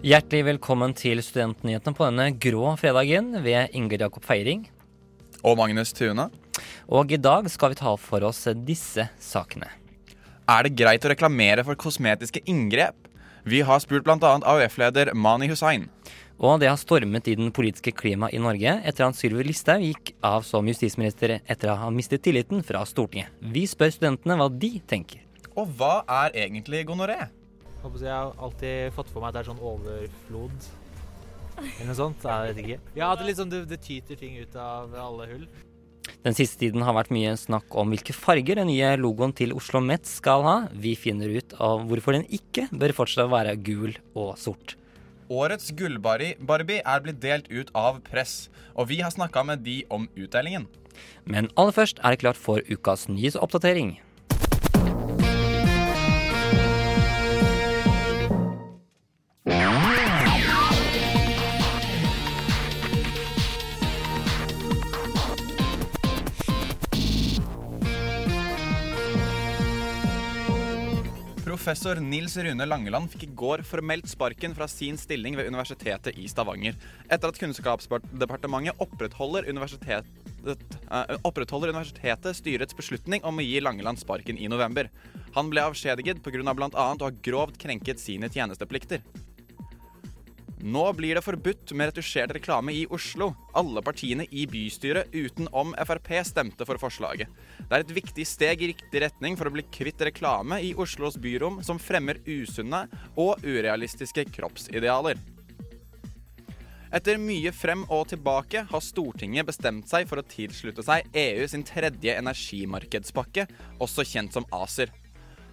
Hjertelig velkommen til Studentnyhetene på denne grå fredagen ved Inger Jakob Feiring. Og Magnus Tune. Og i dag skal vi ta for oss disse sakene. Er det greit å reklamere for kosmetiske inngrep? Vi har spurt bl.a. AUF-leder Mani Hussain. Og det har stormet i den politiske klimaet i Norge etter at Sylvi Listhaug gikk av som justisminister etter å ha mistet tilliten fra Stortinget. Vi spør studentene hva de tenker. Og hva er egentlig gonoré? Jeg har alltid fått for meg at det er sånn overflod. Eller noe sånt. Jeg vet ikke. Ja, at det, liksom, det, det tyter ting ut av alle hull. Den siste tiden har vært mye snakk om hvilke farger den nye logoen til Oslo Met skal ha. Vi finner ut av hvorfor den ikke bør fortsatt være gul og sort. Årets Gull-Barbie er blitt delt ut av press, og vi har snakka med de om utdelingen. Men aller først er det klart for ukas nyhetsoppdatering. Professor Nils Rune Langeland fikk i går formelt sparken fra sin stilling ved Universitetet i Stavanger, etter at Kunnskapsdepartementet opprettholder universitetet, uh, opprettholder universitetet styrets beslutning om å gi Langeland sparken i november. Han ble avskjediget pga. bl.a. å ha grovt krenket sine tjenesteplikter. Nå blir det forbudt med retusjert reklame i Oslo. Alle partiene i bystyret utenom Frp stemte for forslaget. Det er et viktig steg i riktig retning for å bli kvitt reklame i Oslos byrom som fremmer usunne og urealistiske kroppsidealer. Etter mye frem og tilbake har Stortinget bestemt seg for å tilslutte seg EU sin tredje energimarkedspakke, også kjent som ACER.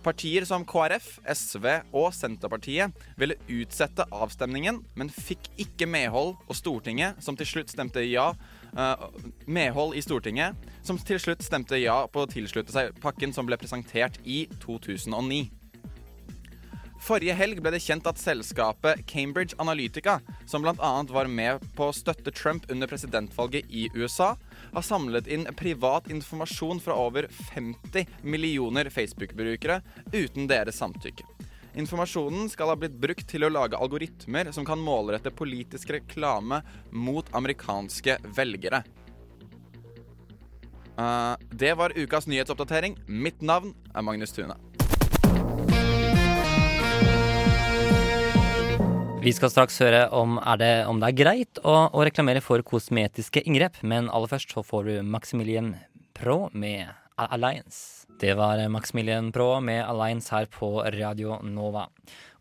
Partier som KrF, SV og Senterpartiet ville utsette avstemningen, men fikk ikke medhold, og Stortinget, som til slutt stemte ja uh, Medhold i Stortinget, som til slutt stemte ja på å tilslutte seg pakken som ble presentert i 2009. Forrige helg ble det kjent at selskapet Cambridge Analytica, som bl.a. var med på å støtte Trump under presidentvalget i USA, har samlet inn privat informasjon fra over 50 millioner Facebook-brukere uten deres samtykke. Informasjonen skal ha blitt brukt til å lage algoritmer som kan målrette politisk reklame mot amerikanske velgere. Uh, det var ukas nyhetsoppdatering. Mitt navn er Magnus Tune. Vi skal straks høre om, det, om det er greit å, å, reklamere for kosmetiske inngrep, men aller først så får du Maximilian Pro med Alliance. Det var Maximilian Pro med Alliance her på Radio Nova.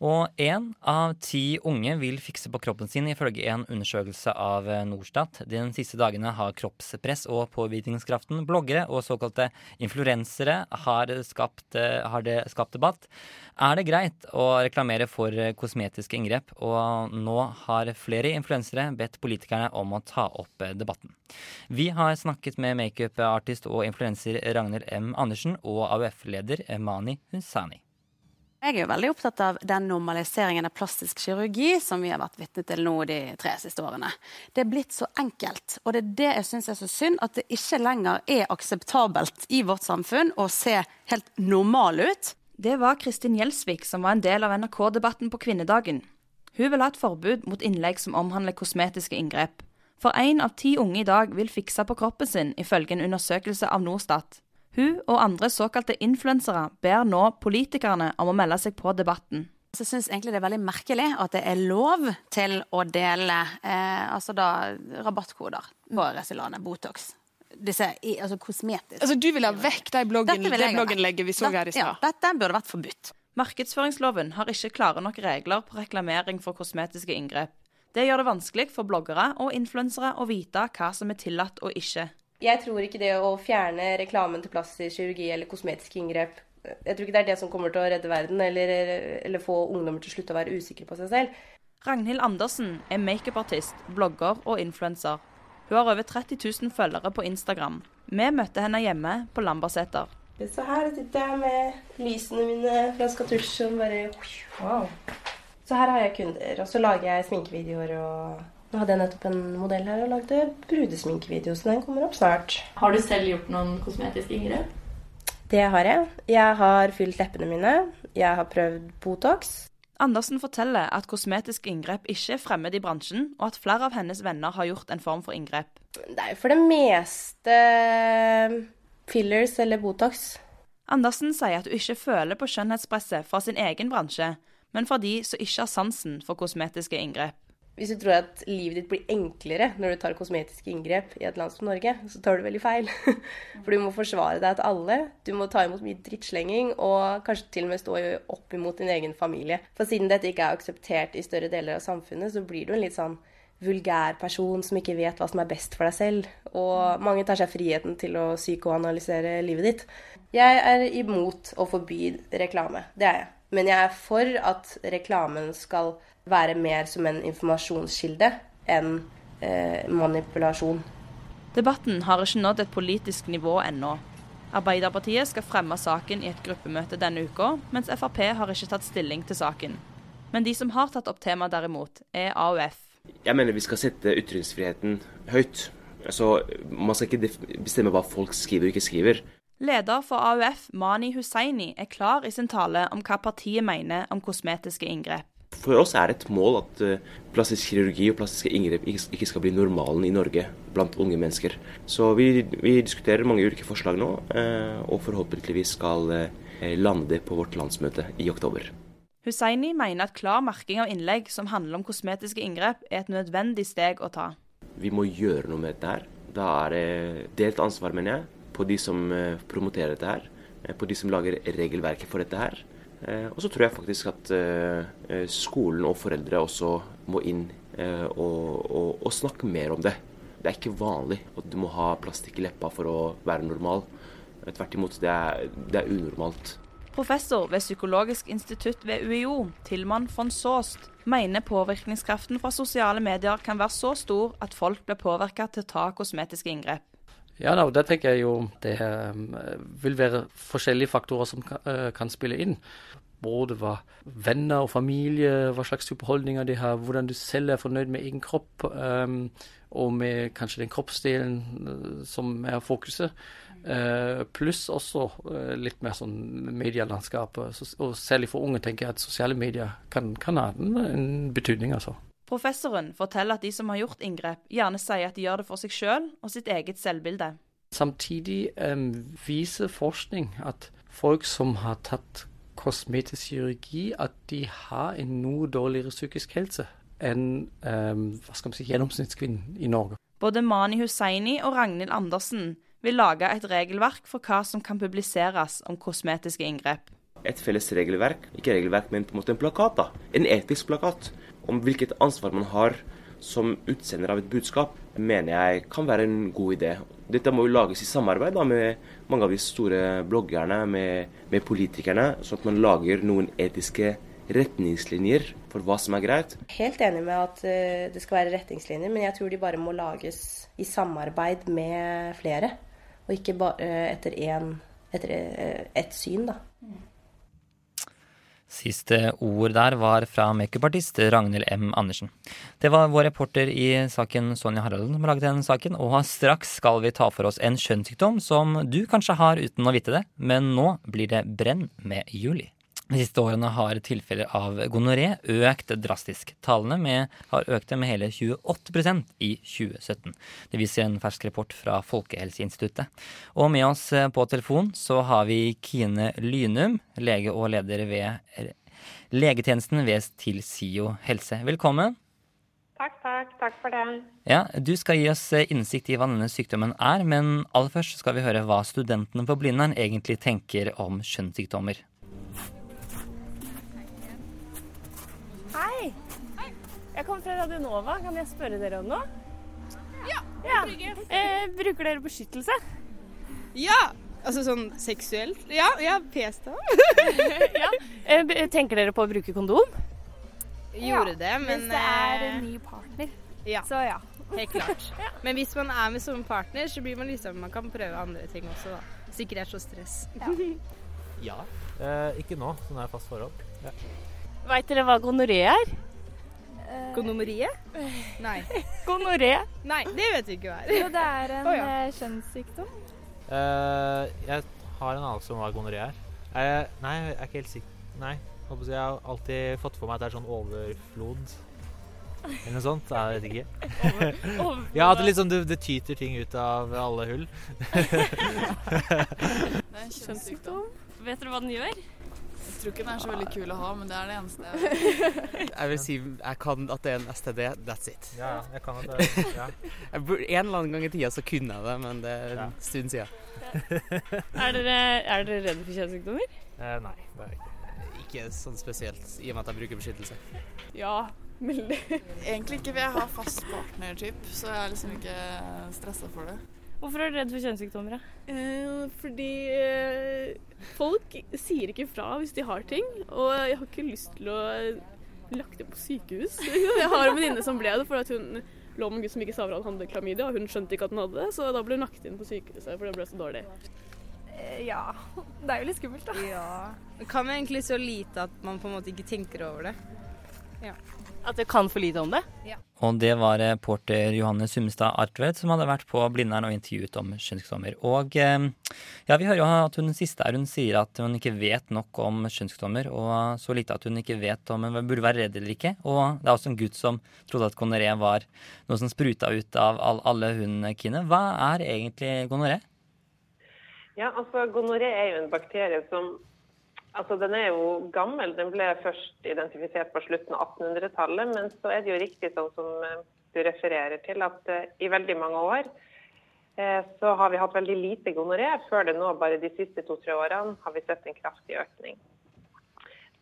Og én av ti unge vil fikse på kroppen sin, ifølge en undersøkelse av Norstat. De siste dagene har kroppspress og påvirkningskraften bloggere og såkalte influensere har, skapt, har det skapt debatt. Er det greit å reklamere for kosmetiske inngrep? Og nå har flere influensere bedt politikerne om å ta opp debatten. Vi har snakket med makeupartist og influenser Ragnhild M. Andersen og AUF-leder Mani Hussani. Jeg er jo veldig opptatt av den normaliseringen av plastisk kirurgi som vi har vært vitne til nå de tre siste årene. Det er blitt så enkelt, og det er det jeg syns er så synd. At det ikke lenger er akseptabelt i vårt samfunn å se helt normal ut. Det var Kristin Gjelsvik som var en del av NRK-debatten på kvinnedagen. Hun vil ha et forbud mot innlegg som omhandler kosmetiske inngrep. For én av ti unge i dag vil fikse på kroppen sin, ifølge en undersøkelse av Norstat. Hun og andre såkalte influensere ber nå politikerne om å melde seg på debatten. Så jeg syns egentlig det er veldig merkelig at det er lov til å dele eh, altså da, rabattkoder på Resilane, Botox. Disse altså kosmetiske Altså Du vil ha vekk de bloggen, det blogginnlegget vi så her i stad? Ja, dette burde vært forbudt. Markedsføringsloven har ikke klare nok regler på reklamering for kosmetiske inngrep. Det gjør det vanskelig for bloggere og influensere å vite hva som er tillatt og ikke. Jeg tror ikke det å fjerne reklamen til plass i kirurgi eller kosmetiske inngrep Jeg tror ikke det er det som kommer til å redde verden, eller, eller få ungdommer til å slutte å være usikre på seg selv. Ragnhild Andersen er makeupartist, blogger og influenser. Hun har over 30 000 følgere på Instagram. Vi møtte henne hjemme på Lambertseter. Så her sitter jeg med lysene mine fra Skatusj som bare wow. Så her har jeg kunder, og så lager jeg sminkevideoer og Nå hadde jeg nettopp en modell her og lagde brudesminkevideo, så den kommer opp snart. Har du selv gjort noen kosmetiske inngrep? Det har jeg. Jeg har fylt leppene mine. Jeg har prøvd Botox. Andersen forteller at kosmetiske inngrep ikke er fremmed i bransjen, og at flere av hennes venner har gjort en form for inngrep. Det er jo for det meste fillers eller Botox. Andersen sier at hun ikke føler på skjønnhetspresset fra sin egen bransje, men fra de som ikke har sansen for kosmetiske inngrep. Hvis du tror at livet ditt blir enklere når du tar kosmetiske inngrep i et land som Norge, så tar du veldig feil. For du må forsvare deg til alle. Du må ta imot mye drittslenging, og kanskje til og med stå opp imot din egen familie. For siden dette ikke er akseptert i større deler av samfunnet, så blir du en litt sånn vulgær person som ikke vet hva som er best for deg selv. Og mange tar seg friheten til å psykoanalysere livet ditt. Jeg er imot å forby reklame. Det er jeg. Men jeg er for at reklamen skal være mer som en informasjonskilde enn eh, manipulasjon. Debatten har ikke nådd et politisk nivå ennå. Arbeiderpartiet skal fremme saken i et gruppemøte denne uka, mens Frp har ikke tatt stilling til saken. Men de som har tatt opp temaet derimot, er AUF. Jeg mener vi skal sette ytringsfriheten høyt. Altså, Man skal ikke bestemme hva folk skriver og ikke skriver. Leder for AUF, Mani Hussaini, er klar i sin tale om hva partiet mener om kosmetiske inngrep. For oss er det et mål at uh, plastisk kirurgi og plastiske inngrep ikke skal bli normalen i Norge blant unge mennesker. Så vi, vi diskuterer mange ulike forslag nå, uh, og forhåpentligvis skal uh, lande det på vårt landsmøte i oktober. Hussaini mener at klar merking av innlegg som handler om kosmetiske inngrep, er et nødvendig steg å ta. Vi må gjøre noe med dette her. Da er det delt ansvar, mener jeg på de som eh, promoterer dette her, eh, på de som lager regelverket for dette her. Eh, og så tror jeg faktisk at skolen og foreldre også må inn og, og, og snakke mer om det. Det er ikke vanlig at du må ha plastikk i leppa for å være normal. Tvert imot, det er, det er unormalt. Professor ved Psykologisk institutt ved UiO, Tilman von Soest, mener påvirkningskraften fra sosiale medier kan være så stor at folk blir påvirka til å ta kosmetiske inngrep. Ja, da, der tenker jeg jo det um, vil være forskjellige faktorer som kan, uh, kan, spille inn. Både hva venner og familie, hva slags type holdninger de har, hvordan du selv er fornøyd med egen kropp, um, og med kanskje den kroppsdelen uh, som er fokuset. Uh, pluss også litt mer sånn medielandskap. og særlig for unge tenker jeg at sosiale medier kan, kan ha en betydning, altså. Professoren forteller at de som har gjort inngrep, gjerne sier at de gjør det for seg sjøl og sitt eget selvbilde. Samtidig um, viser forskning at folk som har tatt kosmetisk kirurgi, at de har en noe dårligere psykisk helse enn um, hva skal man si, gjennomsnittskvinnen i Norge. Både Mani Hussaini og Ragnhild Andersen vil lage et regelverk for hva som kan publiseres om kosmetiske inngrep. Et felles regelverk, ikke regelverk, men på en måte en plakat. da. En etisk plakat om hvilket ansvar man har som utsender av et budskap, mener jeg kan være en god idé. Dette må jo lages i samarbeid da, med mange av de store bloggerne, med, med politikerne, sånn at man lager noen etiske retningslinjer for hva som er greit. Helt enig med at uh, det skal være retningslinjer, men jeg tror de bare må lages i samarbeid med flere. Og ikke bare uh, etter ett uh, ett syn, da. Siste ord der var fra makeupartist Ragnhild M. Andersen. Det var vår reporter i saken Sonja Haraldsen som laget den saken, og straks skal vi ta for oss en kjønnssykdom som du kanskje har uten å vite det, men nå blir det brenn med Juli. De siste årene har tilfeller av gonoré økt drastisk. Tallene med, har økt med hele 28% i 2017. Det viser en fersk rapport fra Folkehelseinstituttet. Og med oss eh, på telefon så har vi Kine Lynum, lege og leder ved legetjenesten ved Tilsio helse. Velkommen. Takk, takk. Takk for det. Ja, Du skal gi oss eh, innsikt i hva denne sykdommen er, men aller først skal vi høre hva studentene på Blindern egentlig tenker om kjønnssykdommer. Jeg kommer fra Radionova. Kan jeg spørre dere om noe? Ja. ja. Eh, bruker dere beskyttelse? Ja. Altså sånn seksuelt? Ja, ja p-stav. ja. eh, tenker dere på å bruke kondom? Gjorde det, men Hvis det er en ny partner. Ja. Så ja. helt klart. Men hvis man er med som partner, så blir man liksom Man kan prøve andre ting også, da. Sikkerhet er så stress. Ja. Eh, ikke nå, sånn er jeg fast forhold. Ja. Veit dere hva gonoré er? Gonoré? Nei. Gonoré? Nei, det vet vi ikke hva er. Jo, det er en oh, ja. eh, kjønnssykdom. Uh, jeg har en anelse om hva gonoré er. Uh, nei, jeg er ikke helt sikker. Nei. Håper Jeg har alltid fått for meg at det er sånn overflod. Eller noe sånt. Jeg vet ikke. ja, at det, liksom, det, det tyter ting ut av alle hull. Det er en kjønnssykdom. Vet dere hva den gjør? Jeg tror ikke den er så veldig kul å ha, men det er det eneste jeg vet. Jeg vil si jeg kan at det er en STD. That's it. Ja, jeg kan at det er- ja. En eller annen gang i tida så kunne jeg det, men det er en stund siden. Er dere, er dere redde for kjønnssykdommer? Eh, nei, det er jeg ikke. Ikke sånn spesielt, i og med at jeg bruker beskyttelse. Ja, veldig. Egentlig ikke, for jeg har fast partner-typ, så jeg er liksom ikke stressa for det. Hvorfor er du redd for kjønnssykdommer? da? Eh, fordi eh, folk sier ikke fra hvis de har ting, og jeg har ikke lyst til å bli lagt det på sykehus. Jeg har en venninne som ble det fordi at hun lå med en gutt som ikke sa fra han hadde klamydia, og hun skjønte ikke at han hadde det, så da ble hun lagt inn på sykehuset, for det ble så dårlig. Ja. Det er jo litt skummelt, da. Ja. Det kan egentlig så lite at man på en måte ikke tenker over det. Ja. At du kan for lite om det? Ja. Og det var reporter Johanne Sumstad Artvedt som hadde vært på Blindern og intervjuet om kjønnssykdommer. Og eh, ja, vi hører jo at hun siste her, hun sier at hun ikke vet nok om kjønnssykdommer, og så lite at hun ikke vet om hun burde være redd eller ikke. Og det er også en gutt som trodde at gonoré var noe som spruta ut av alle alle kine. Hva er egentlig gonoré? Ja, altså Gonoré er jo en bakterie som altså Den er jo gammel. Den ble først identifisert på slutten av 1800-tallet. Men så er det jo riktig sånn som eh, du refererer til, at eh, i veldig mange år eh, så har vi hatt veldig lite gonoré. Før det nå, bare de siste to-tre årene, har vi sett en kraftig økning.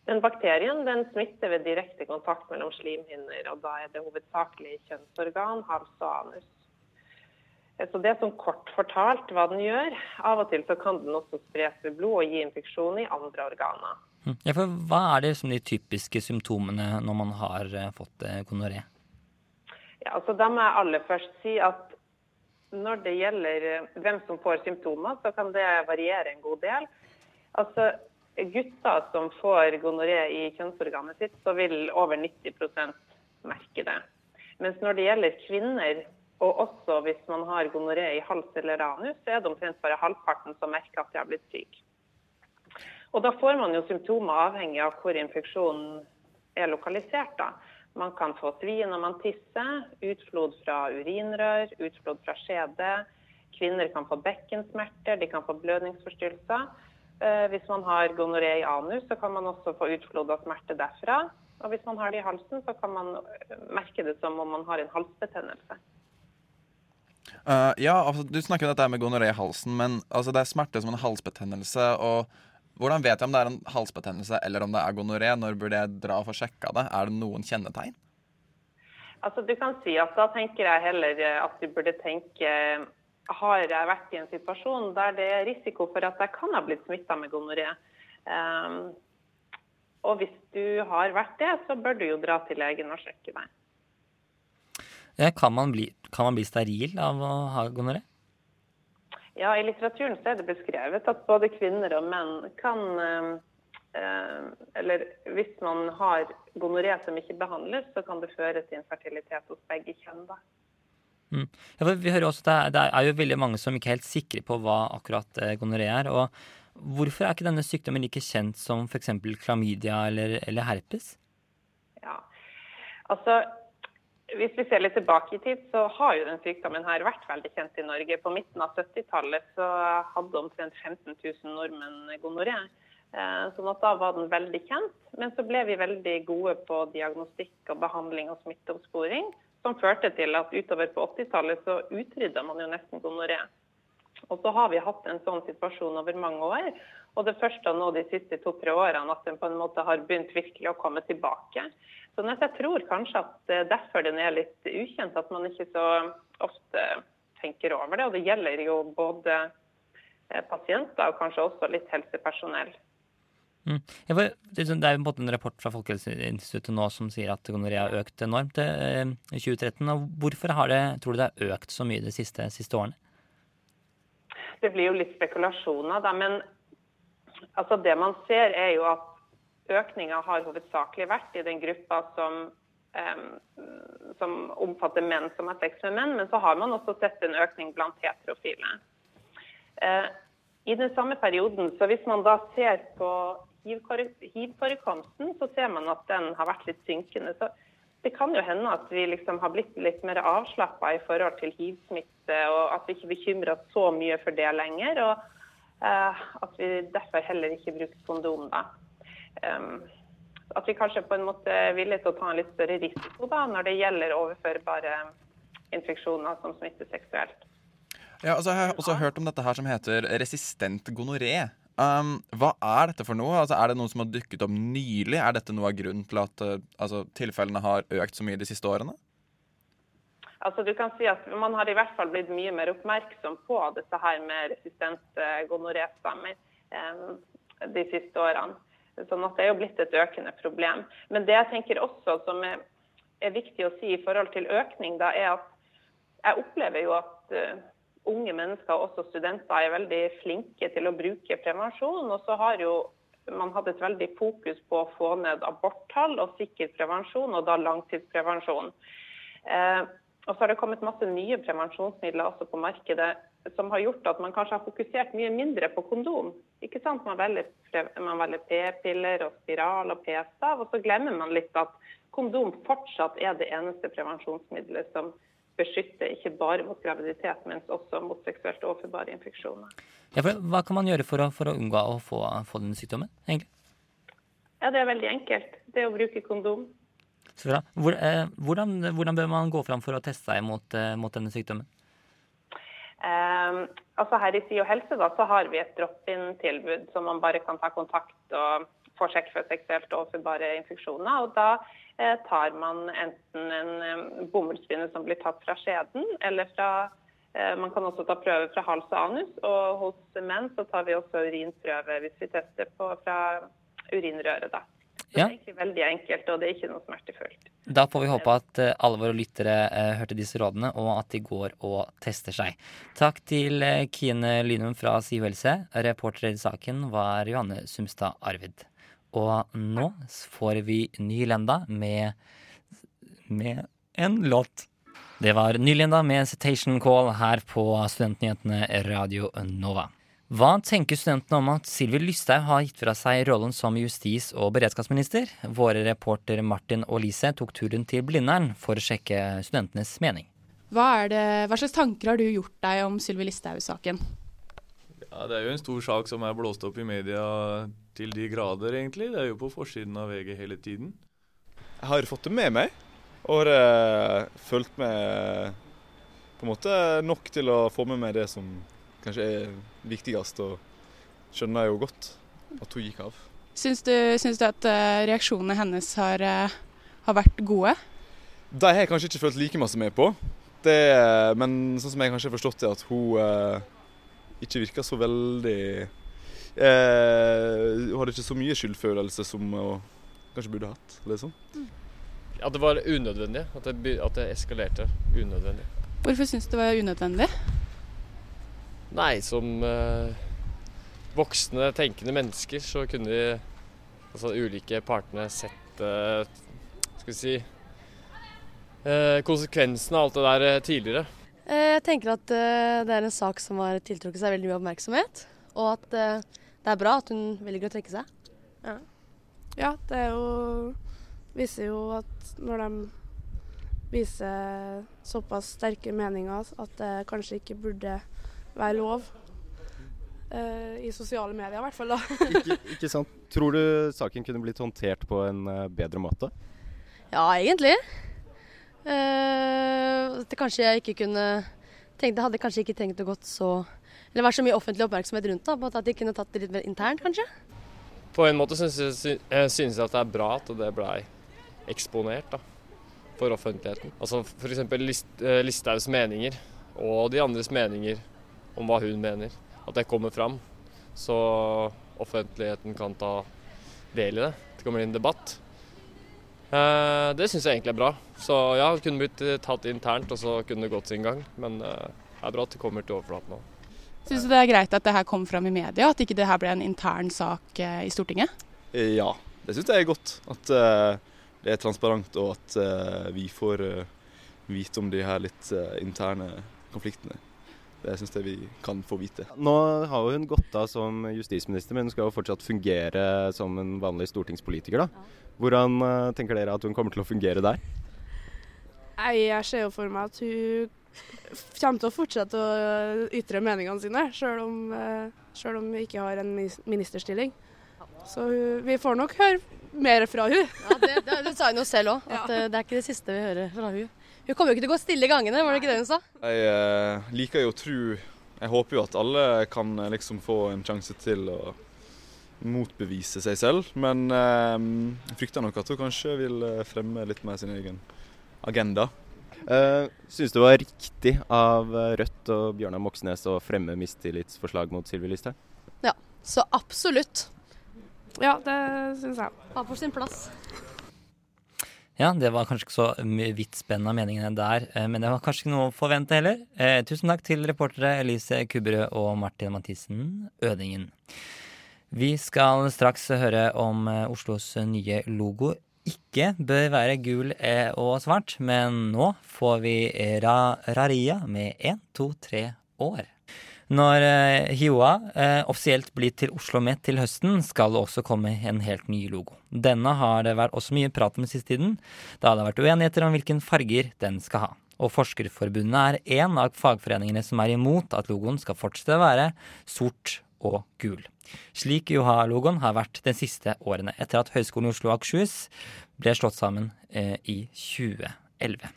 Den bakterien den smitter ved direkte kontakt mellom slimhinner, og da er det hovedsakelig kjønnsorgan, hals og anus. Så det er sånn kort fortalt hva den gjør. Av og til så kan den også spres ved blod og gi infeksjon i andre organer. Hm. Ja, for hva er det som de typiske symptomene når man har eh, fått eh, gonoré? Ja, altså Da må jeg aller først si at når det gjelder eh, hvem som får symptomer, så kan det variere en god del. Altså Gutter som får gonoré i kjønnsorganet sitt, så vil over 90% merke det. Mens når det gjelder kvinner, og også hvis man har gonoré i hals eller anus, så er det omtrent bare halvparten som merker at de har blitt syke. Og da får man jo symptomer avhengig av hvor infeksjonen er lokalisert. da. Man kan få svie når man tisser, utflod fra urinrør, utflod fra skjede. Kvinner kan få bekkensmerter, de kan få blødningsforstyrrelser. Eh, Hvis man har gonoré i anus, så kan man også få utflod av smerte derfra. Og hvis man har det i halsen, så kan man merke det som om man har en halsbetennelse. Eh, ja, altså, Du snakker om dette med gonoré i halsen, men altså, det er smerte som en halsbetennelse. og Hvordan vet jeg om det er en halsbetennelse eller om det er gonoré? Når burde jeg dra og få sjekka det? Er det noen kjennetegn? Altså, du kan si at Da tenker jeg heller eh, at du burde tenke Har jeg vært i en situasjon der det er risiko for at jeg kan ha blitt smitta med gonoré? Um, og hvis du har vært det, så bør du jo dra til legen og sjekke deg. Ja, kan, man bli, kan man bli steril av å ha gonoré? Ja, I litteraturen så er det beskrevet at både kvinner og menn kan eh, eh, Eller hvis man har gonoré som ikke behandles, så kan det føre til infertilitet hos begge kjønn. da. Mm. Ja, vi hører også at det er, er jo veldig mange som ikke er helt sikre på hva akkurat eh, gonoré er. og Hvorfor er ikke denne sykdommen like kjent som f.eks. klamydia eller, eller herpes? Ja, altså hvis vi ser litt tilbake i tid, så har jo den sykdommen her vært veldig kjent i Norge. På midten av 70-tallet så hadde omtrent 15 000 nordmenn gonoré. Eh, Sånn at da var den veldig kjent. Men så ble vi veldig gode på diagnostikk og behandling og smitteoppsporing, som førte til at utover på 80-tallet så utrydda man jo nesten gonoré. Og så har vi hatt en sånn situasjon over mange år. Og det første nå de siste to-tre årene at den på en måte har begynt virkelig å komme tilbake. Så jeg tror kanskje at er derfor den er litt ukjent, at man ikke så ofte tenker over det. Og det gjelder jo både eh, pasienter og kanskje også litt helsepersonell. Mm. Det er sånn- det er jo en rapport fra Folkehelseinstituttet nå som sier at gonoré har økt enormt eh, i 2013. Og hvorfor har det, tror du det har økt så mye de siste, siste årene? Det blir jo litt spekulasjoner, da. Men altså, det man ser, er jo at økninga har hovedsakelig vært i den gruppa som, em, som omfatter menn som har sex med menn. Men så har man også sett en økning blant heterofile. Eh, I den samme perioden, så hvis man da ser på hiv-forekomsten, så ser man at den har vært litt synkende. Så det kan jo hende at vi liksom har blitt litt mer avslappa i forhold til hiv-smitte, og at vi ikke bekymrer oss så mye for det lenger. Og at vi derfor heller ikke bruker kondom, da. At vi kanskje på en måte er villige til å ta en litt større risiko da, når det gjelder overførbare infeksjoner som smitter seksuelt. Ja, altså, jeg har også hørt om dette her som heter resistent gonoré. Um, hva er dette for noe? Altså, er det noe som har dukket opp nylig? Er dette noe av grunnen til at uh, altså, tilfellene har økt så mye de siste årene? Altså du kan si at Man har i hvert fall blitt mye mer oppmerksom på dette her med resistente gonoréstammer eh, de siste årene. Sånn at det er jo blitt et økende problem. Men det jeg tenker også som er, er viktig å si i forhold til økning, da, er at jeg opplever jo at eh, unge mennesker, også studenter, er veldig flinke til å bruke prevensjon. Og så har jo man hatt et veldig fokus på å få ned aborttall og sikker prevensjon, og da langtidsprevensjon. Eh, og så har det kommet masse nye prevensjonsmidler også på markedet som har gjort at man kanskje har fokusert mye mindre på kondom. Ikke sant? Man velger, velger p-piller og spiral og p-stav, og så glemmer man litt at kondom fortsatt er det eneste prevensjonsmiddelet som beskytter ikke bare mot graviditet, men også mot seksuelt overførbare infeksjoner. Ja, for, hva kan man gjøre for å, for å unngå å få, få denne sykdommen? egentlig? Ja, det er veldig enkelt. Det er å bruke kondom. Hvordan, hvordan bør man gå fram for å teste seg mot, eh, mot denne sykdommen? Eh, altså her i SIO helse da, så har vi et drop-in-tilbud som man bare kan ta kontakt og få sjekk for seksuelt overførbare infeksjoner. Og da eh, tar man enten en eh, bomullspinne som blir tatt fra skjeden, eller fra eh, man kan også ta prøver fra hals og anus. Og hos menn så tar vi også urinprøve hvis vi tester på fra urinrøret. da. Så Ja. Det er egentlig veldig enkelt, og det er ikke noe smertefullt. Da får vi håpe at eh, alle våre lyttere eh, hørte disse rådene, og at de går og tester seg. Takk til eh, Kine Lynum fra SIO helse. Reporter i saken var Johanne Sumstad Arvid. Og nå får vi Nylenda med, med en låt. Det var Nylenda med Citation Call her på Studentnyhetene Radio Nova. Hva tenker studentene om at Sylvi Lysthaug har gitt fra seg rollen som justis- og beredskapsminister? Våre reporter Martin og Lise tok turen til Blindern for å sjekke studentenes mening. Hva, er det, hva slags tanker har du gjort deg om Sylvi Listhaug-saken? Ja, Det er jo en stor sak som er blåst opp i media til de grader, egentlig. Det er jo på forsiden av VG hele tiden. Jeg har fått det med meg, og har uh, fulgt med på en måte nok til å få med meg det som kanskje er viktigst, og skjønner jo godt at hun gikk av. Syns du, syns du at eh, reaksjonene hennes har, eh, har vært gode? De har jeg kanskje ikke følt like masse med på, det, men sånn som jeg kanskje har forstått det, at hun eh, ikke virka så veldig eh, Hun hadde ikke så mye skyldfølelse som hun kanskje burde hatt. liksom. At det var unødvendig. At det, at det eskalerte unødvendig. Hvorfor syns du det var unødvendig? Nei, som eh, voksne, tenkende mennesker så kunne de altså ulike partene, sett eh, Skal vi si eh, Konsekvensene av alt det der eh, tidligere. Eh, Jeg tenker at eh, det er en sak som har tiltrukket seg veldig mye oppmerksomhet. Og at eh, det er bra at hun velger å trekke seg. Ja. Ja, det er jo Viser jo at når de viser såpass sterke meninger at det kanskje ikke burde være lov. Uh, I sosiale medier, i hvert fall. da. Ikke, ikke sant? Tror du saken kunne blitt håndtert på en eh, bedre måte? Ja, egentlig. Uh, det kanskje jeg ikke kunne tenkt, Det hadde kanskje ikke trengt å gått så Eller vært så mye offentlig oppmerksomhet rundt det. På at de kunne tatt det litt mer internt, kanskje. På en måte syns jeg, synes jeg at det er bra at det blei eksponert da, for offentligheten. Altså F.eks. List, Listhaugs meninger og de andres meninger om hva hun mener. At det kommer fram, så offentligheten kan ta del i det. Det kommer inn debatt. Eh, det syns jeg egentlig er bra. Så ja, det kunne blitt eh, tatt internt, og så kunne det gått sin gang. Men eh, det er bra at det kommer til overflaten nå. Syns du det er greit at det her kom fram i media, at ikke det her ble en intern sak i Stortinget? Ja, det syns jeg er godt. At det er transparent, og at vi får vite om de her litt interne konfliktene. Det syns jeg vi kan få vite. Nå har hun gått av som justisminister, men hun skal jo fortsatt fungere som en vanlig stortingspolitiker. da. Hvordan eh, tenker dere at hun kommer til å fungere der? Nei, jeg ser jo for meg at hun kommer til å fortsette å ytre meningene sine, selv om, eh, selv om hun ikke har en ministerstilling. Så hun, vi får nok høre mer fra hun. Ja, det, det, det sa hun jo selv òg, at ja. det er ikke det siste vi hører fra hun. Hun kommer jo ikke til å gå stille i gangene, var det ikke det hun sa? Jeg eh, liker jo å tro Jeg håper jo at alle kan eh, liksom få en sjanse til å motbevise seg selv, men eh, jeg frykter nok at hun kanskje vil eh, fremme litt mer sin egen agenda. Uh, Syns du det var riktig av eh, Rødt og Bjørnar Moxnes å fremme mistillitsforslag mot Sylvi Listhaug? Ja, så absolutt. Ja, det syns jeg. Var på sin plass. Ja, det var kanskje ikke så vidt spenn av meningene der, eh, men det var kanskje ikke noe å forvente heller. Eh, tusen takk til reportere Elise Kubberød og Martin Mathisen Ødingen. Vi skal straks høre om eh, Oslos nye logo ikke bør være gul og svart, men nå får vi ra Raria med 1, 2, 3 år. Når eh, Hioa eh, offisielt blir til Oslo Met til høsten, skal det også komme en helt ny logo. Denne har det vært også mye prat om siste tiden, da det har vært uenigheter om hvilken farger den skal ha. Og Forskerforbundet er en av fagforeningene som er imot at logoen skal fortsette å være sort og gul. Slik Joha-logoen har vært de siste årene, etter at Høgskolen i Oslo og Akershus ble slått sammen eh, i 2011.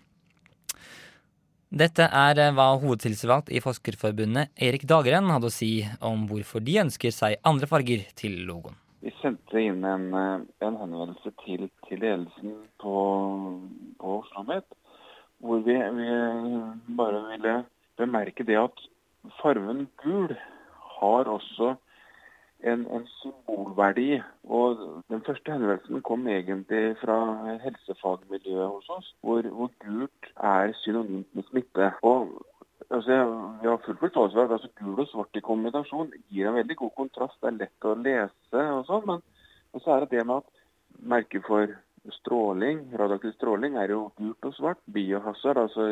Dette er eh, hva hovedtillitsvalgt i Forskerforbundet Erik Dagren hadde å si om hvorfor de ønsker seg andre farger til logoen. Vi sendte inn en, eh, en henvendelse til, til ledelsen på, på Oslo Met, hvor vi, vi bare ville bemerke det at farven gul har også en, en symbolverdi. Og den første henvendelsen kom egentlig fra helsefagmiljøet hos oss, hvor, hvor gult er synonymt med smitte. Og altså, Vi har full forståelse for at altså, gul og svart i kombinasjon gir en veldig god kontrast. Det er lett å lese og sånn, men, men så er det det med at merket for stråling, radioaktiv stråling, er jo gult og svart. Biohazard, altså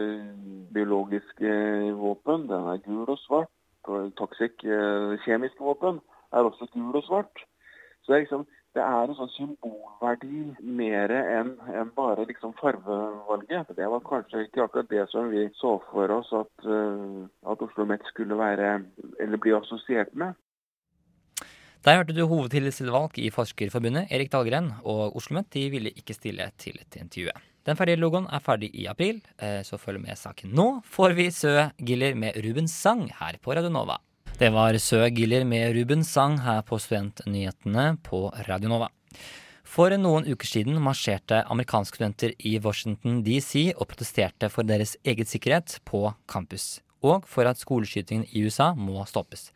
biologiske våpen, den er gul og svart. Og toxic, eh, kjemiske våpen, er også gul og svart. Så det er liksom det er en sånn symbolverdi mer enn en bare liksom farvevalget. Det var kanskje ikke akkurat det som vi så for oss at, eh, at Oslo Met skulle være, eller bli assosiert med. Der hørte du hovedtillitsvalg i Forskerforbundet, Erik Dahlgren, og OsloMet de ville ikke stille til et intervju. Den ferdige logoen er ferdig i april, eh, så følg med saken. Nå får vi Sø Giller med Rubens sang her på Radio Nova. Det var Sø Giller med Rubens sang her på Studentnyhetene på Radio Nova. For noen uker siden marsjerte amerikanske studenter i Washington DC og protesterte for deres eget sikkerhet på campus, og for at skoleskytingen i USA må stoppes.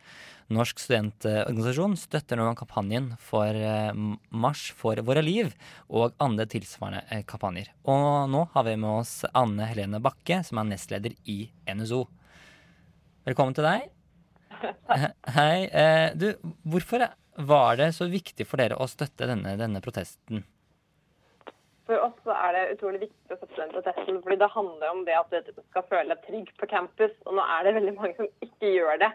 Norsk studentorganisasjon støtter nå kampanjen for Mars Marsj for våre liv og andre tilsvarende eh, kampanjer. Og nå har vi med oss Anne Helene Bakke, som er nestleder i NSO. Velkommen til deg. Hei. eh, Du, hvorfor var det så viktig for dere å støtte denne, denne protesten? For oss er det utrolig viktig å støtte den protesten, fordi det handler om det at du skal føle deg trygg på campus. Og nå er det veldig mange som ikke gjør det.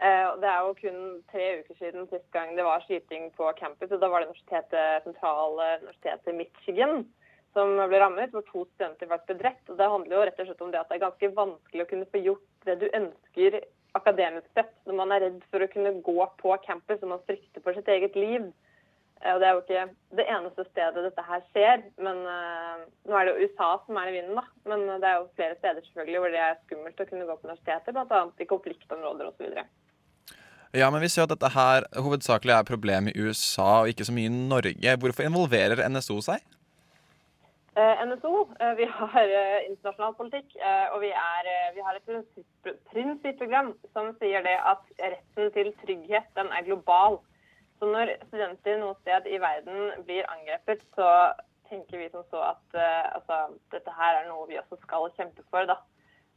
Eh, Det er jo kun tre uker siden sist gang det var skyting på campus. og Da var det universitetet, sentrale universitetet Michigan som ble rammet, hvor to studenter ble drept. Og Det handler jo rett og slett om det at det er ganske vanskelig å kunne få gjort det du ønsker akademisk sett, når man er redd for å kunne gå på campus og man frykter for sitt eget liv. Eh, Og Det er jo ikke det eneste stedet dette her skjer. men uh, Nå er det jo USA som er i vinden, da. Men det er jo flere steder selvfølgelig hvor det er skummelt å kunne gå på universiteter, bl.a. i konfliktområder osv. Ja, men vi ser at dette her hovedsakelig er et problem i USA og ikke så mye i Norge. Hvorfor involverer NSO seg? Eh, NSO eh, vi har eh, internasjonal politikk, og vi, er, vi har et prinsipp- prinsipprogram som sier det at retten til trygghet den er global. Så når studenter noe sted i verden blir angrepet, så tenker vi som så at altså, dette her er noe vi også skal kjempe for. da.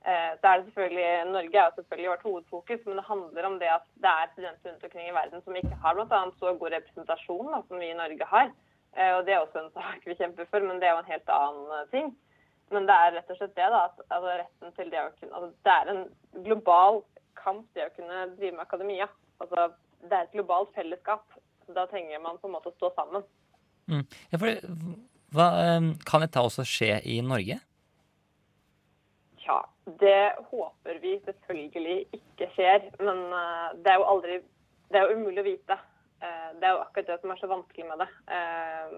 Så er det selvfølgelig, Norge er jo selvfølgelig vårt hovedfokus, men det handler om det at det er studenter rundt omkring i verden som ikke har bl.a. så god representasjon da, som vi i Norge har. Eh, og Det er også en sak vi kjemper for, men det er jo en helt annen ting. Men det er rett og slett det, da, at altså, retten til det å kunne altså, Det er en global kamp, det å kunne drive med akademia. Altså, Det er et globalt fellesskap. så Da trenger man på en måte å stå sammen. Mm. Ja, for, hva, eh, kan dette også skje i Norge? Ja, det håper vi selvfølgelig ikke skjer. Men eh, det er jo aldri Det er jo umulig å vite. Eh, det er jo akkurat det som er så vanskelig med det. Eh,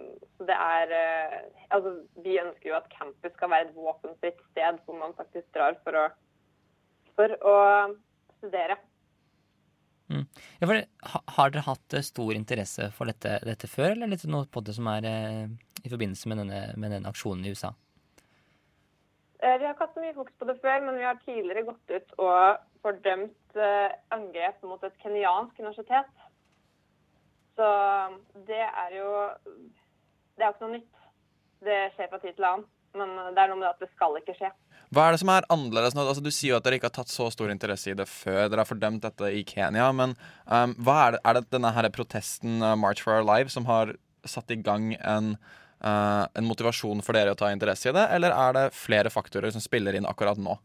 det er eh, Altså, vi ønsker jo at campus skal være et våpenfritt sted hvor man faktisk drar for å, for å studere. Mm. Ja, for, har dere hatt stor interesse for dette, dette før, eller er dette noe på det som er i forbindelse med denne, med denne aksjonen i USA? Vi har ikke hatt så mye fokus på det før, men vi har tidligere gått ut og fordømt angrep mot et kenyansk universitet. Så det er jo Det er jo ikke noe nytt. Det skjer fra tid til annen. Men det er noe med det at det skal ikke skje. Hva er det som er annerledes nå? Altså, du sier jo at dere ikke har tatt så stor interesse i det før. Dere har fordømt dette i Kenya. Men um, er det, er det denne her protesten uh, March for our life som har satt i gang en, uh, en motivasjon for dere å ta interesse i det, eller er det flere faktorer som spiller inn akkurat nå?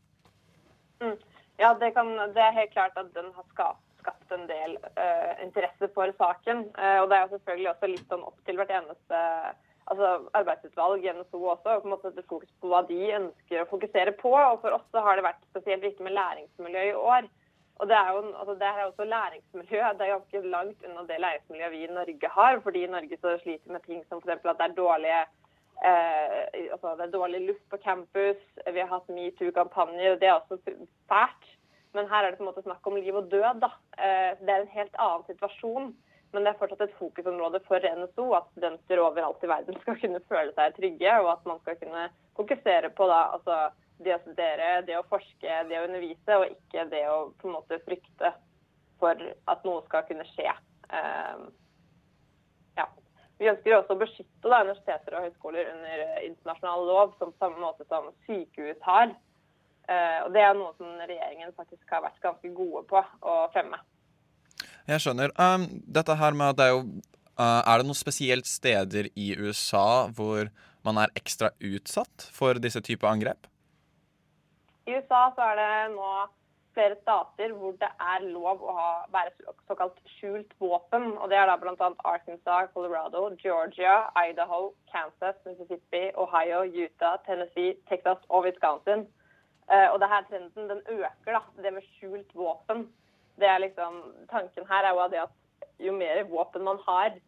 Mm. Ja, det, kan, det er helt klart at den har skapt, skapt en del uh, interesse for saken. Uh, og det er jo selvfølgelig også litt sånn opp til hvert eneste altså arbeidsutvalg i NSO også, og på en måte sette fokus på hva de ønsker å fokusere på. Og for oss så har det vært spesielt viktig med læringsmiljø i år. Og det er jo altså det er også læringsmiljø. Det er ganske langt unna det læringsmiljøet vi i Norge har. Fordi i Norge så sliter med ting som f.eks. at det er dårlige Eh, altså det er dårlig luft på campus, vi har hatt metoo-kampanjer, og det er også fælt. Men her er det på en måte snakk om liv og død. da. Eh, det er en helt annen situasjon. Men det er fortsatt et fokusområde for NSO at studenter overalt i verden skal kunne føle seg trygge, og at man skal kunne fokusere på da, altså, det å studere, det å forske, det å undervise, og ikke det å på en måte frykte for at noe skal kunne skje. Eh, ja. Vi ønsker også å beskytte da, universiteter og høyskoler under eh, internasjonal lov, som på samme måte som sykehus har. Eh, og Det er noe som regjeringen faktisk har vært ganske gode på å fremme. Jeg skjønner. Um, dette her med at det er jo uh, Er det noen spesielt steder i USA hvor man er ekstra utsatt for disse typer angrep? I USA så er det nå flere stater hvor det er lov å ha, være såkalt skjult våpen. og Det er da bl.a. Arkansas, Colorado, Georgia, Idaho, Kansas, Mississippi, Ohio, Utah, Tennessee, Texas og Wisconsin. Uh, og det her trenden den øker, da, det med skjult våpen det er liksom, Tanken her er jo det at jo mer våpen man har,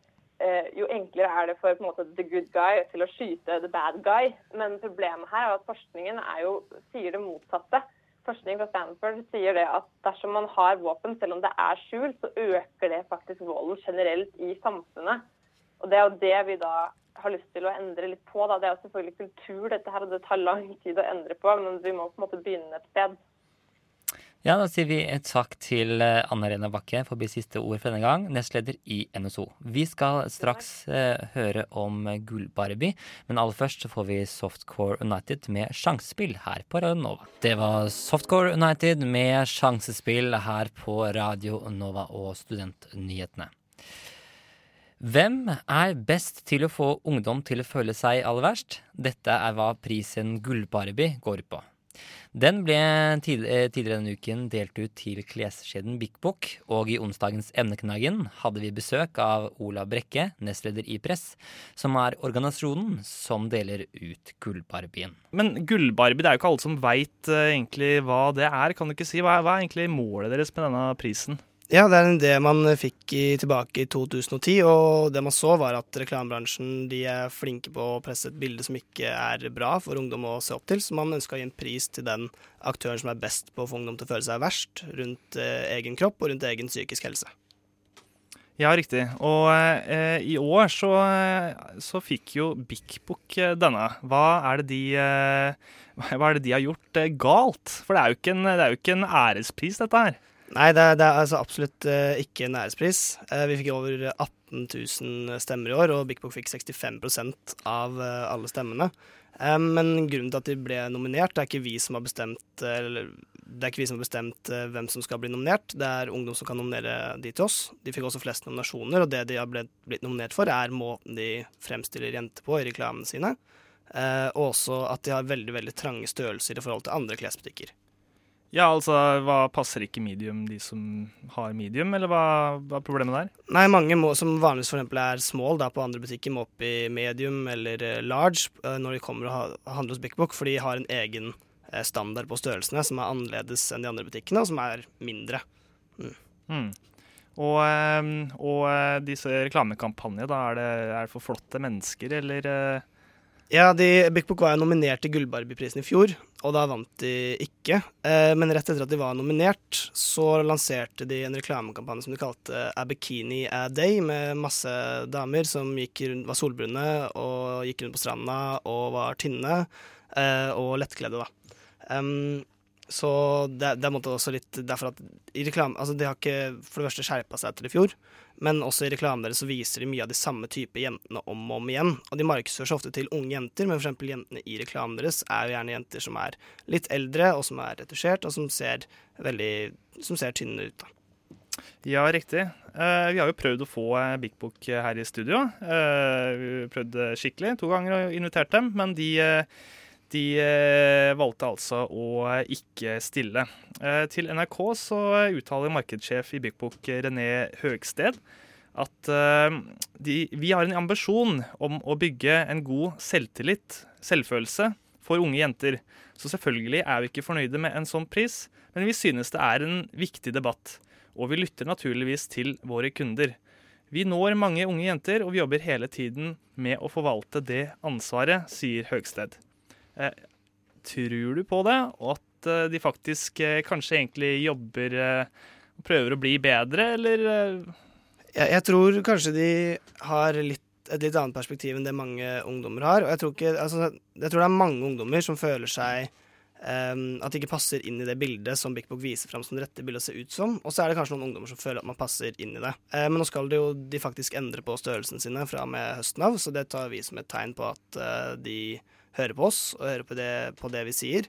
eh, jo enklere er det for på en måte, the good guy til å skyte the bad guy. Men problemet her er at forskningen er jo, sier det motsatte. Forskning fra Stanford sier det at dersom man har våpen, selv om det er skjult, så øker det faktisk volden generelt i samfunnet. Og Det er jo det vi da har lyst til å endre litt på. Da. Det er jo selvfølgelig kultur, dette her, og det tar lang tid å endre på, men vi må på en måte begynne et sted. Ja, da sier vi et takk til eh, Anne Rena Bakke for å bli siste ord for denne gang, nestleder i NSO. Vi skal straks eh, høre om Gull-Barbie, men aller først så får vi Softcore United med sjansespill her på Radio Nova. Det var Softcore United med sjansespill her på Radio Nova og Studentnyhetene. Hvem er best til å få ungdom til å føle seg aller verst? Dette er hva prisen Gull-Barbie går på. Den ble tidligere denne uken delt ut til kleskjeden Bik Bok, og i onsdagens Emneknaggen hadde vi besøk av Ola Brekke, nestleder i Press, som er organisasjonen som deler ut Gullbarbien. Men Gullbarbie, det er jo ikke alle som veit uh, egentlig hva det er. Kan du ikke si, hva er, hva er egentlig målet deres med denne prisen? Ja, det er en idé man fikk i, tilbake i 2010, og det man så var at reklamebransjen er flinke på å presse et bilde som ikke er bra for ungdom å se opp til, så man ønska å gi en pris til den aktøren som er best på å få ungdom til å føle seg verst rundt eh, egen kropp og rundt egen psykisk helse. Ja, riktig. Og eh, i år så, så, fikk jo Bik Bok eh, denne. Hva er, de, eh, hva er, det de, har gjort eh, galt? For det er, en, det er jo ikke en ærespris, dette her. Nei, det, det er altså absolutt eh, ikke en ærespris. Eh, vi fikk over 18 000 stemmer i år, og Big Book fikk 65 av eh, alle stemmene. Eh, men grunnen til at de ble nominert, det er ikke vi som har bestemt eh, eller, er vi som har bestemt eh, hvem som skal bli nominert. Det er ungdom som kan nominere de til oss. De fikk også flest nominasjoner, og det de har blitt, blitt nominert for, er måten de fremstiller jenter på i reklamene sine. Og også at de har veldig veldig trange størrelser i forhold til andre klesbutikker. Ja, altså, hva passer ikke medium, de som har medium, eller hva, hva er problemet der? Nei, mange må, som vanligvis eksempel er small da, på andre butikker, må opp i medium eller eh, large eh, når de kommer og handler hos Big Book, for de har en egen eh, standard på størrelsene som er annerledes enn de andre butikkene, og som er mindre. Mm. Mm. Og, eh, og disse reklamekampanjene, da, er det, er det for flotte mennesker, eller Ja, Book var jo nominert til Gullbarbieprisen i fjor, og da vant de ikke. Eh, men rett etter at de var nominert, så lanserte de en reklamekampanje som de kalte A Bikini A Day, med masse damer som rundt, var solbrune og gikk rundt på stranda og var tynne eh, og lettkledde, da. Så det, det måte også litt derfor at i reklame Altså, de har ikke for det første skjerpa seg etter i fjor, men også i reklamen deres så viser de mye av de samme type jentene om og om igjen. Og de markedsfører seg ofte til unge jenter, men eksempel jentene i reklamen deres er jo gjerne jenter som er litt eldre, og som er retusjert, og som ser veldig Som ser tynne ut, da. Ja, riktig. Uh, vi har jo prøvd å få eh, Big Book eh, her i studio. Uh, vi har prøvd eh, skikkelig to ganger og invitert dem, men de, eh, de eh, valgte altså å ikke stille. Eh, til NRK så uttaler markedssjef i eh, René Høgsted at eh, de, vi har en ambisjon om å bygge en god selvtillit, selvfølelse, for unge jenter. Så selvfølgelig er vi ikke fornøyde med en sånn pris, men vi synes det er en viktig debatt. Og vi lytter naturligvis til våre kunder. Vi når mange unge jenter, og vi jobber hele tiden med å forvalte det ansvaret, sier Høgsted. Eh, tror du på det, og at eh, de faktisk eh, kanskje egentlig jobber og prøver å bli bedre, eller Jeg, jeg tror kanskje de har litt, et litt annet perspektiv enn det mange ungdommer har. Og jeg tror, ikke, altså, jeg tror det er mange ungdommer som føler seg um, at de ikke passer inn i det bildet som Big Book viser fram som det rette bildet å se ut som. Og så er det kanskje noen ungdommer som føler at man passer inn i det. Uh, men nå skal det jo de faktisk endre på størrelsen sine fra og med høsten av, så det tar vi som et tegn på at uh, de hører på oss og hører på det, på det vi sier.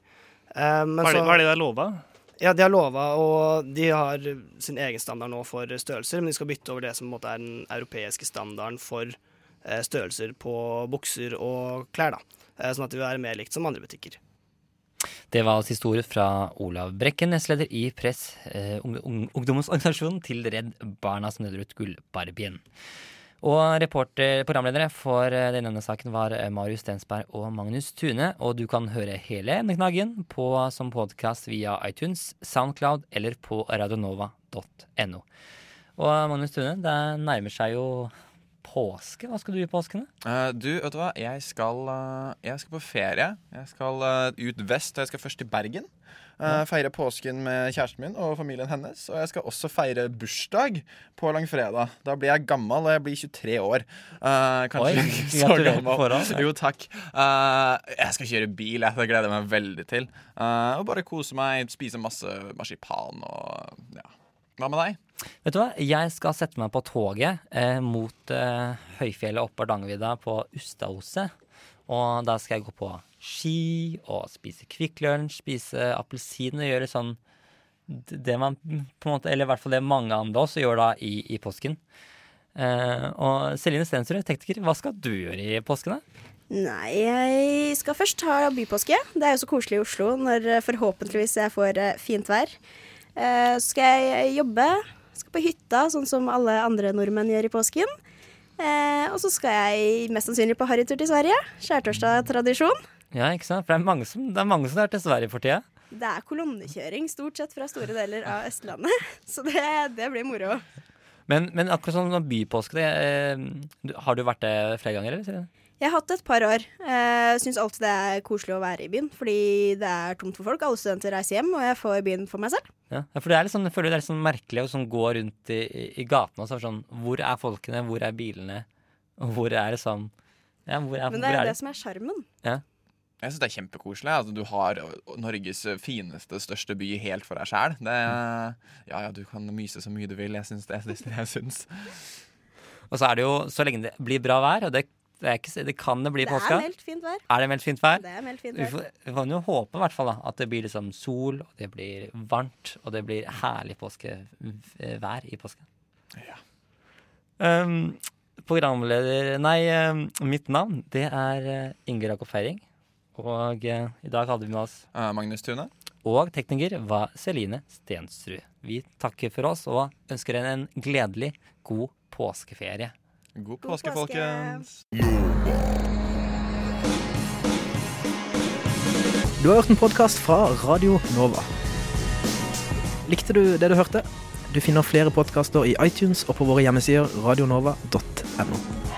Eh, men hva, er det, så- hva er det de har lova? ja, de har lova, og de har sin egen standard nå for størrelser, men de skal bytte over det som på en måte er den europeiske standarden for eh, størrelser på bukser og klær, da. Eh, Sånn at det vil være mer likt som andre butikker. Det var altså historie fra Olav Brekken, nestleder i Press, eh, ung- ung- ungdomsorganisasjonen til Redd Barna som deler ut Gullbarbien. Og reporter, programledere for eh, denne saken var eh, Marius Stensberg og Magnus Tune. Og du kan høre hele Emneknaggen på, som podkast via iTunes, Soundcloud eller på radionova.no. Og Magnus Tune, det nærmer seg jo påske. Hva skal du i påsken? da? Eh, du, vet du hva? Jeg skal, uh, jeg skal på ferie. Jeg skal uh, ut vest, og jeg skal først til Bergen. Eh, feire påsken med kjæresten min og familien hennes. Og jeg skal også feire bursdag på langfredag. Da blir jeg gammel, og jeg blir 23 år. Uh, kanskje Oi, så gammel. Foran, Jo, takk. Uh, jeg skal kjøre bil, jeg. Det gleder jeg meg veldig til. Og bare kose meg, spise masse marsipan og ja. Hva med deg? Vet du hva? Jeg skal sette meg på toget eh, mot eh, høyfjellet oppe Hardangervidda på Ustadhuset. Og da skal jeg gå på ski og spise Kvikk Lunsj, spise appelsin og gjøre sånn det man på en måte, Eller i hvert fall det mange andre også gjør da i, i påsken. Eh, og Celine Stensrud, tekniker, hva skal du gjøre i påsken? da? Nei, jeg skal først ha bypåske. Det er jo så koselig i Oslo når eh, forhåpentligvis jeg får eh, fint vær. Eh, Så skal jeg jobbe. Skal på hytta, sånn som alle andre nordmenn gjør i påsken. Eh, Og så skal jeg mest sannsynlig på harrytur til Sverige. Skjærtorsdag-tradisjon. Ja, ikke sant? For det er mange som, det er mange som er til Sverige for tida. Det er kolonnekjøring stort sett fra store deler av Østlandet, så det, det blir moro. Men, men akkurat sånn bypåske, det, eh, har du vært det flere ganger, eller? Jeg har hatt det et par år. Eh, Syns alltid det er koselig å være i byen, fordi det er tomt for folk. Alle studenter reiser hjem, og jeg får byen for meg selv. Ja, ja, for det er litt sånn, jeg føler det er litt sånn merkelig å sånn gå rundt i, i, gatene og så er sånn Hvor er folkene? Hvor er bilene? Og hvor er det sånn Ja, hvor er, Men det er er det som er sjarmen. Ja. Jeg syns det er kjempekoselig. Altså, du har Norges fineste, største by helt for deg sjæl. Ja ja, du kan myse så mye du vil. Jeg syns det er det jeg syns. Og så er det jo, så lenge det blir bra vær, og det, det, er ikke, det kan det bli i Det er meldt fint vær. Er det meldt fint vær? Det er meldt fint Vi vær. får, vi får jo håpe i hvert fall da, at det blir liksom sol, og det blir varmt, og det blir herlig påskevær i påsken. Um, programleder Nei, um, mitt navn det er uh, Inger Jakob Feiring. Og uh, i dag hadde vi med oss Magnus Tune. Og tekniker var Celine Stensrud. Vi takker for oss og ønsker henne en gledelig god påskeferie. God påske, folkens. Du har hørt en podkast fra Radio Nova. Likte du det du hørte? Du finner flere podkaster i iTunes og på våre hjemmesider radionova.no.